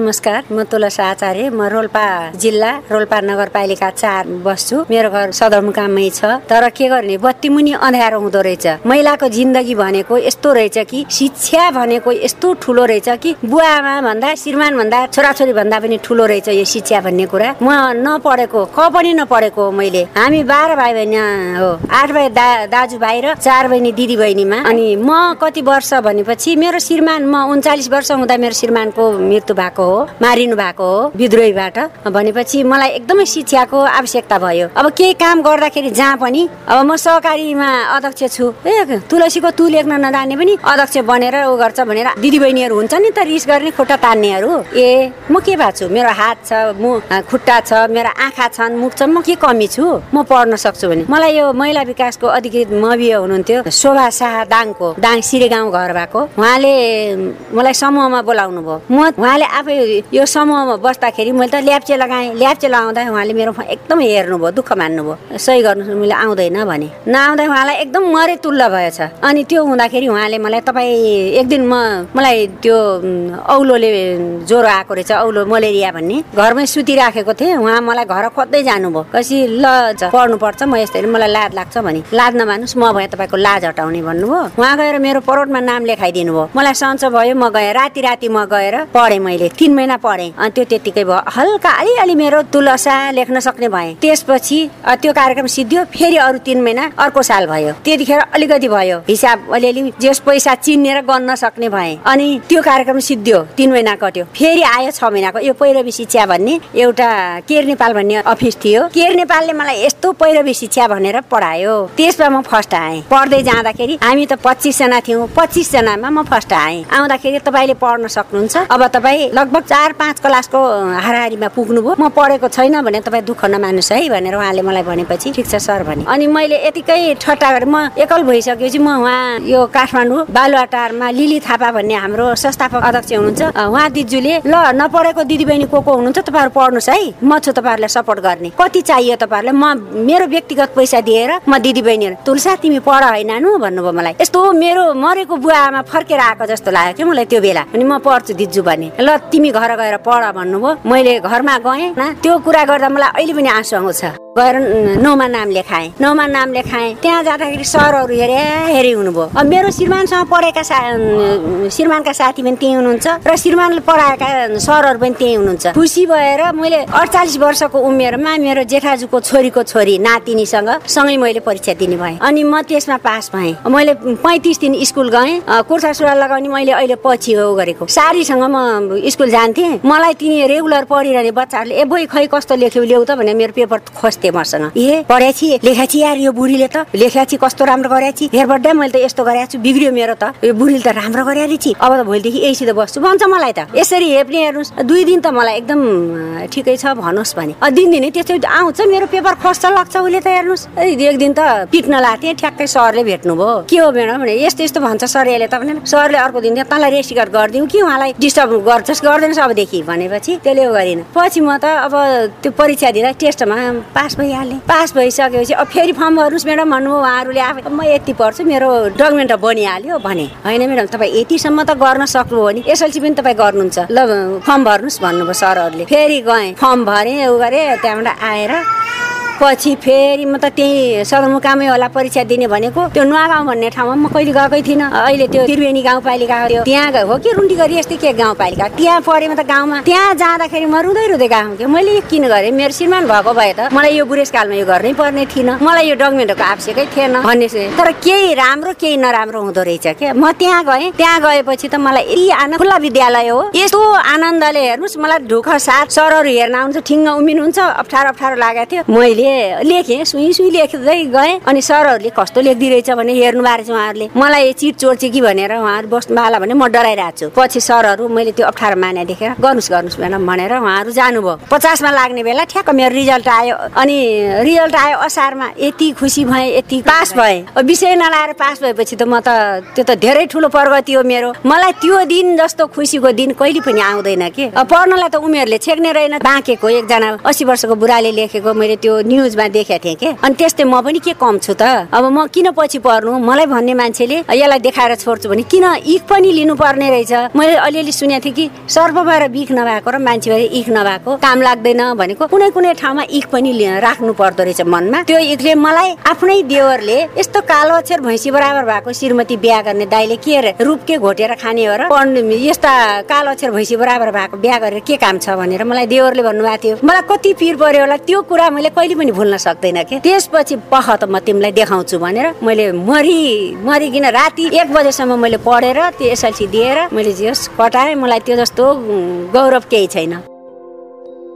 नमस्कार म तुलसा आचार्य म रोल्पा जिल्ला रोल्पा नगरपालिका चार बस्छु। मेरो घर सदरमुकाममै छ। तर के गर्ने? बत्ती मुनि अँध्यारो हुँदो रहेछ। महिलाको जिन्दगी भनेको यस्तो रहेछ कि शिक्षा भनेको यस्तो ठुलो रहेछ कि बुवा आमा भन्दा श्रीमान भन्दा छोराछोरी भन्दा पनि ठुलो रहेछ यो शिक्षा भन्ने कुरा। म नपढेको क पनि नपढेको मैले। हामी बाह्र भाइ बहिनी हो। आठ भाइ दा दाजु भाइ र चार बहिनी दिदी बहिनीमा अनि म कति वर्ष भनेपछि मेरो श्रीमान म उन्चालिस वर्ष हुँदा मेरो श्रीमानको मृत्यु भएको हो मारिनु भएको हो विद्रोहीबाट भनेपछि मलाई एकदमै शिक्षाको आवश्यकता भयो। अब केही काम गर्दाखेरि जहाँ पनि अब म सहकारीमा अध्यक्ष छु। ए तुलसीको तु लेख्न नजाने पनि अध्यक्ष बनेर ऊ गर्छ भनेर दिदीबहिनीहरू हुन्छ नि त रिस गर्ने खुट्टा तान्नेहरू। ए म के भएको छु? मेरो हात छ मु खुट्टा छ मेरो आँखा छन् मुख छन् म के कमी छु? म पढ्न सक्छु भने। मलाई यो महिला विकासको अधिकृत मविय हुनुहुन्थ्यो शोभा शाह दाङको दाङ सिरे गाउँ घर भएको। उहाँले मलाई समूहमा बोलाउनु भयो म उहाँले आफै यो समूहमा बस्दाखेरि मैले त ल्याप्चे लगाएँ ल्याप्चे लगाउँदा उहाँले मेरो एकदम हेर्नुभयो दुःख मान्नुभयो। सही गर्नु मैले आउँदैन भने। नआउँदा उहाँलाई एकदम मरे तुल्ल भएछ अनि त्यो हुँदाखेरि उहाँले मलाई तपाईँ एक दिन म मलाई त्यो औलोले ज्वरो आएको रहेछ औलो मलेरिया भन्ने घरमै सुतिराखेको थिएँ। उहाँ मलाई घर खोज्दै जानुभयो। कसै ल पढ्नुपर्छ म यस्तै मलाई लाज लाग्छ भने। लाज नमान्नुहोस् म भए तपाईँको लाज हटाउने भन्नुभयो। उहाँ गएर मेरो परोटमा नाम लेखाइदिनु भयो मलाई सन्चो भयो म गएँ। राति राति म गएर पढेँ मैले। तिन महिना पढेँ। अनि त्यो त्यतिकै भयो। हल्का अलिअलि मेरो तुलसा लेख्न सक्ने भएँ। त्यसपछि त्यो कार्यक्रम सिद्धियो। फेरि अरू तिन महिना अर्को साल भयो। त्यतिखेर अलिकति भयो। हिसाब अलिअलि जस पैसा चिनेर गर्न सक्ने भएँ। अनि त्यो कार्यक्रम सिद्धियो। तिन महिना कट्यो। फेरि आयो छ महिनाको। यो पैरवी शिक्षा भन्ने एउटा केयर नेपाल भन्ने अफिस थियो। केयर नेपालले मलाई यस्तो पैरवी शिक्षा भनेर पढायो। त्यसमा म फर्स्ट आएँ। पढ्दै जाँदाखेरि हामी त पच्चिसजना थियौँ। पच्चिसजनामा म फर्स्ट आएँ। आउँदाखेरि तपाईँले पढ्न सक्नुहुन्छ। अब तपाईँ लगभग चार पाँच क्लासको हाराहारीमा पुग्नुभयो म पढेको छैन भने तपाईँ दुःख नमान्नुहोस् है भनेर उहाँले मलाई भनेपछि ठिक छ सर भने। अनि मैले यतिकै ठट्टा गरेँ। म एकल भइसकेपछि म उहाँ यो काठमाडौँ बालुवाटारमा लिली थापा भन्ने हाम्रो संस्थापक अध्यक्ष हुनुहुन्छ। उहाँ दिजुले ल नपढेको दिदीबहिनी को को हुनुहुन्छ तपाईँहरू पढ्नुहोस् है। म छु तपाईँहरूलाई सपोर्ट गर्ने। कति चाहियो तपाईँहरूलाई? म मेरो व्यक्तिगत पैसा दिएर म दिदीबहिनीहरू तुलसा तिमी पढ होइन भन्नुभयो मलाई। यस्तो मेरो मरेको बुवा आमा फर्केर आएको जस्तो लाग्यो कि मलाई त्यो बेला। अनि म पढ्छु दिजु भने। ल तिमी घर गएर पढ भन्नुभयो। मैले घरमा गएँ। त्यो कुरा गर्दा मलाई अहिले पनि आँसु आउँछ। गएर नौमा नाम लेखाएँ। नौमा नाम लेखाएँ। त्यहाँ जाँदाखेरि सरहरू हेरे हेरे हुनुभयो। अब मेरो श्रीमानसँग पढेका सा श्रीमानका साथी पनि त्यहीँ हुनुहुन्छ र श्रीमानले पढाएका सरहरू पनि त्यहीँ हुनुहुन्छ। खुसी भएर मैले अडचालिस वर्षको उमेरमा मेरो जेठाजुको छोरीको छोरी नातिनीसँग सँगै मैले परीक्षा दिने भएँ। अनि म त्यसमा पास भएँ। मैले पैँतिस दिन स्कुल गएँ। कुर्ता सुरुवाल लगाउने मैले अहिले पछि हो गरेको। सारीसँग म स्कुल जान्थेँ। मलाई तिनी रेगुलर पढिरहने बच्चाहरूले ए बोइ खै कस्तो लेख्यो ल्याउ त भने मेरो पेपर खोज्थेँ। सोध्थे मसँग ए पढाएछि लेखाछि यार यो बुढीले त। लेखाछि कस्तो राम्रो गरेछि हेरबड्डा मैले त यस्तो गरेको छु बिग्रियो मेरो त। यो बुढीले त राम्रो गरेर छि। अब त भोलिदेखि यहीसित बस्छु। भन्छ मलाई त। यसरी हेप्ने हेर्नुहोस्। दुई दिन त मलाई एकदम ठिकै छ। भन्नुहोस् भने। दिनदिनै त्यस्तो आउँछ। मेरो पेपर खोज्छ लाग्छ उसले त हेर्नुहोस्। एक दिन त पिट्न लाग्थेँ ठ्याक्कै सरले भेट्नुभयो। के हो म्याडम भने यस्तो यस्तो भन्छ सर यसले त भने सरले अर्को दिन तँलाई रेस्टिकट गरिदिउँ। कि उहाँलाई डिस्टर्ब गर्छस्? गर्दैनस् अबदेखि भनेपछि त्यसले गरिनँ। पछि म त अब त्यो परीक्षा दिँदा टेस्टमा पास पास भइहालेँ। पास भइसकेपछि अब फेरि फर्म भर्नुहोस् म्याडम भन्नुभयो उहाँहरूले आफै म यति पढ्छु मेरो डकुमेन्ट बनिहाल्यो भने। होइन म्याडम तपाईँ यतिसम्म त गर्न सक्नुभयो भने एसएलसी पनि तपाईँ गर्नुहुन्छ। ल फर्म भर्नुहोस् भन्नुभयो सरहरूले। फेरि गएँ फर्म भरेँ उ गरेँ त्यहाँबाट आएर पछि फेरि म त त्यही सदरमुकामै होला परीक्षा दिने भनेको। त्यो नुवागाउँ भन्ने ठाउँमा म कहिले गएकै थिइनँ। अहिले त्यो त्रिवेणी गाउँपालिका थियो त्यहाँ हो कि रुन्टी गरी यस्तै के गाउँपालिका? त्यहाँ पढेँ त गाउँमा। त्यहाँ जाँदाखेरि म रुँदै रुँदै गएको कि मैले यो किन गरेँ? मेरो श्रीमान भएको भए त मलाई यो बुढेसकालमा यो गर्नै पर्ने थिएन। मलाई यो डकुमेन्टको आवश्यकै थिएन भन्ने तर केही राम्रो केही नराम्रो हुँदो रहेछ क्या। म त्यहाँ गएँ। त्यहाँ गएपछि त मलाई यति आनन्द खुल्ला विद्यालय हो। यस्तो आनन्दले हेर्नुहोस् मलाई ढुख साथ सरहरू हेर्न आउँछ ठिङ्ग उमिनुहुन्छ अप्ठ्यारो अप्ठ्यारो लागेको थियो। मैले लेखेँ सुई सुई लेख्दै गएँ। अनि सरहरूले कस्तो लेखिदिरहेछ भने हेर्नु भएको छ उहाँहरूले। मलाई चिट चोर्छ कि भनेर उहाँहरू बस्नु होला भने म डराइरहेको छु। पछि सरहरू मैले त्यो अप्ठ्यारो माने देखेर गर्नुहोस् गर्नुहोस् म्याडम भनेर उहाँहरू जानुभयो। पचासमा लाग्ने बेला ठ्याक्क मेरो रिजल्ट आयो। अनि रिजल्ट आयो असारमा यति खुसी भएँ यति पास भएँ। विषय नलाएर पास भएपछि त म त त्यो त धेरै ठुलो प्रगति हो मेरो। मलाई त्यो दिन जस्तो खुसीको दिन कहिले पनि आउँदैन कि? पढ्नलाई त उमेरले छेक्ने रहेन। बाँकेको एकजना अस्सी वर्षको बुढाले लेखेको मैले त्यो न्युजमा देखेको थिएँ कि? अनि त्यस्तै म पनि के कम छु त? अब म किन पछि पर्नु? मलाई भन्ने मान्छेले यसलाई देखाएर छोड्छु भने किन इख पनि लिनु पर्ने रहेछ? मैले अलिअलि सुनेको थिएँ कि भएर बिख नभएको र मान्छे भएर इख नभएको काम लाग्दैन भनेको कुनै कुनै ठाउँमा इख पनि राख्नु पर्दो रहेछ मनमा। त्यो इखले मलाई आफ्नै देवरले यस्तो कालो अक्षर भैँसी बराबर भएको श्रीमती बिहा गर्ने दाइले के रूप के घोटेर खाने हो र यस्ता कालो अक्षर भैँसी बराबर भएको बिहा गरेर के काम छ भनेर मलाई देवरले भन्नुभएको थियो। मलाई कति पिर पर्यो होला त्यो कुरा मैले कहिले पनि भुल्न सक्दैन कि? त्यसपछि पख त म तिमीलाई देखाउँछु भनेर मैले मरि मरिकन राति एक बजेसम्म मैले पढेर त्यो एसएलसी दिएर मैले जे कटाएँ मलाई त्यो जस्तो गौरव केही छैन।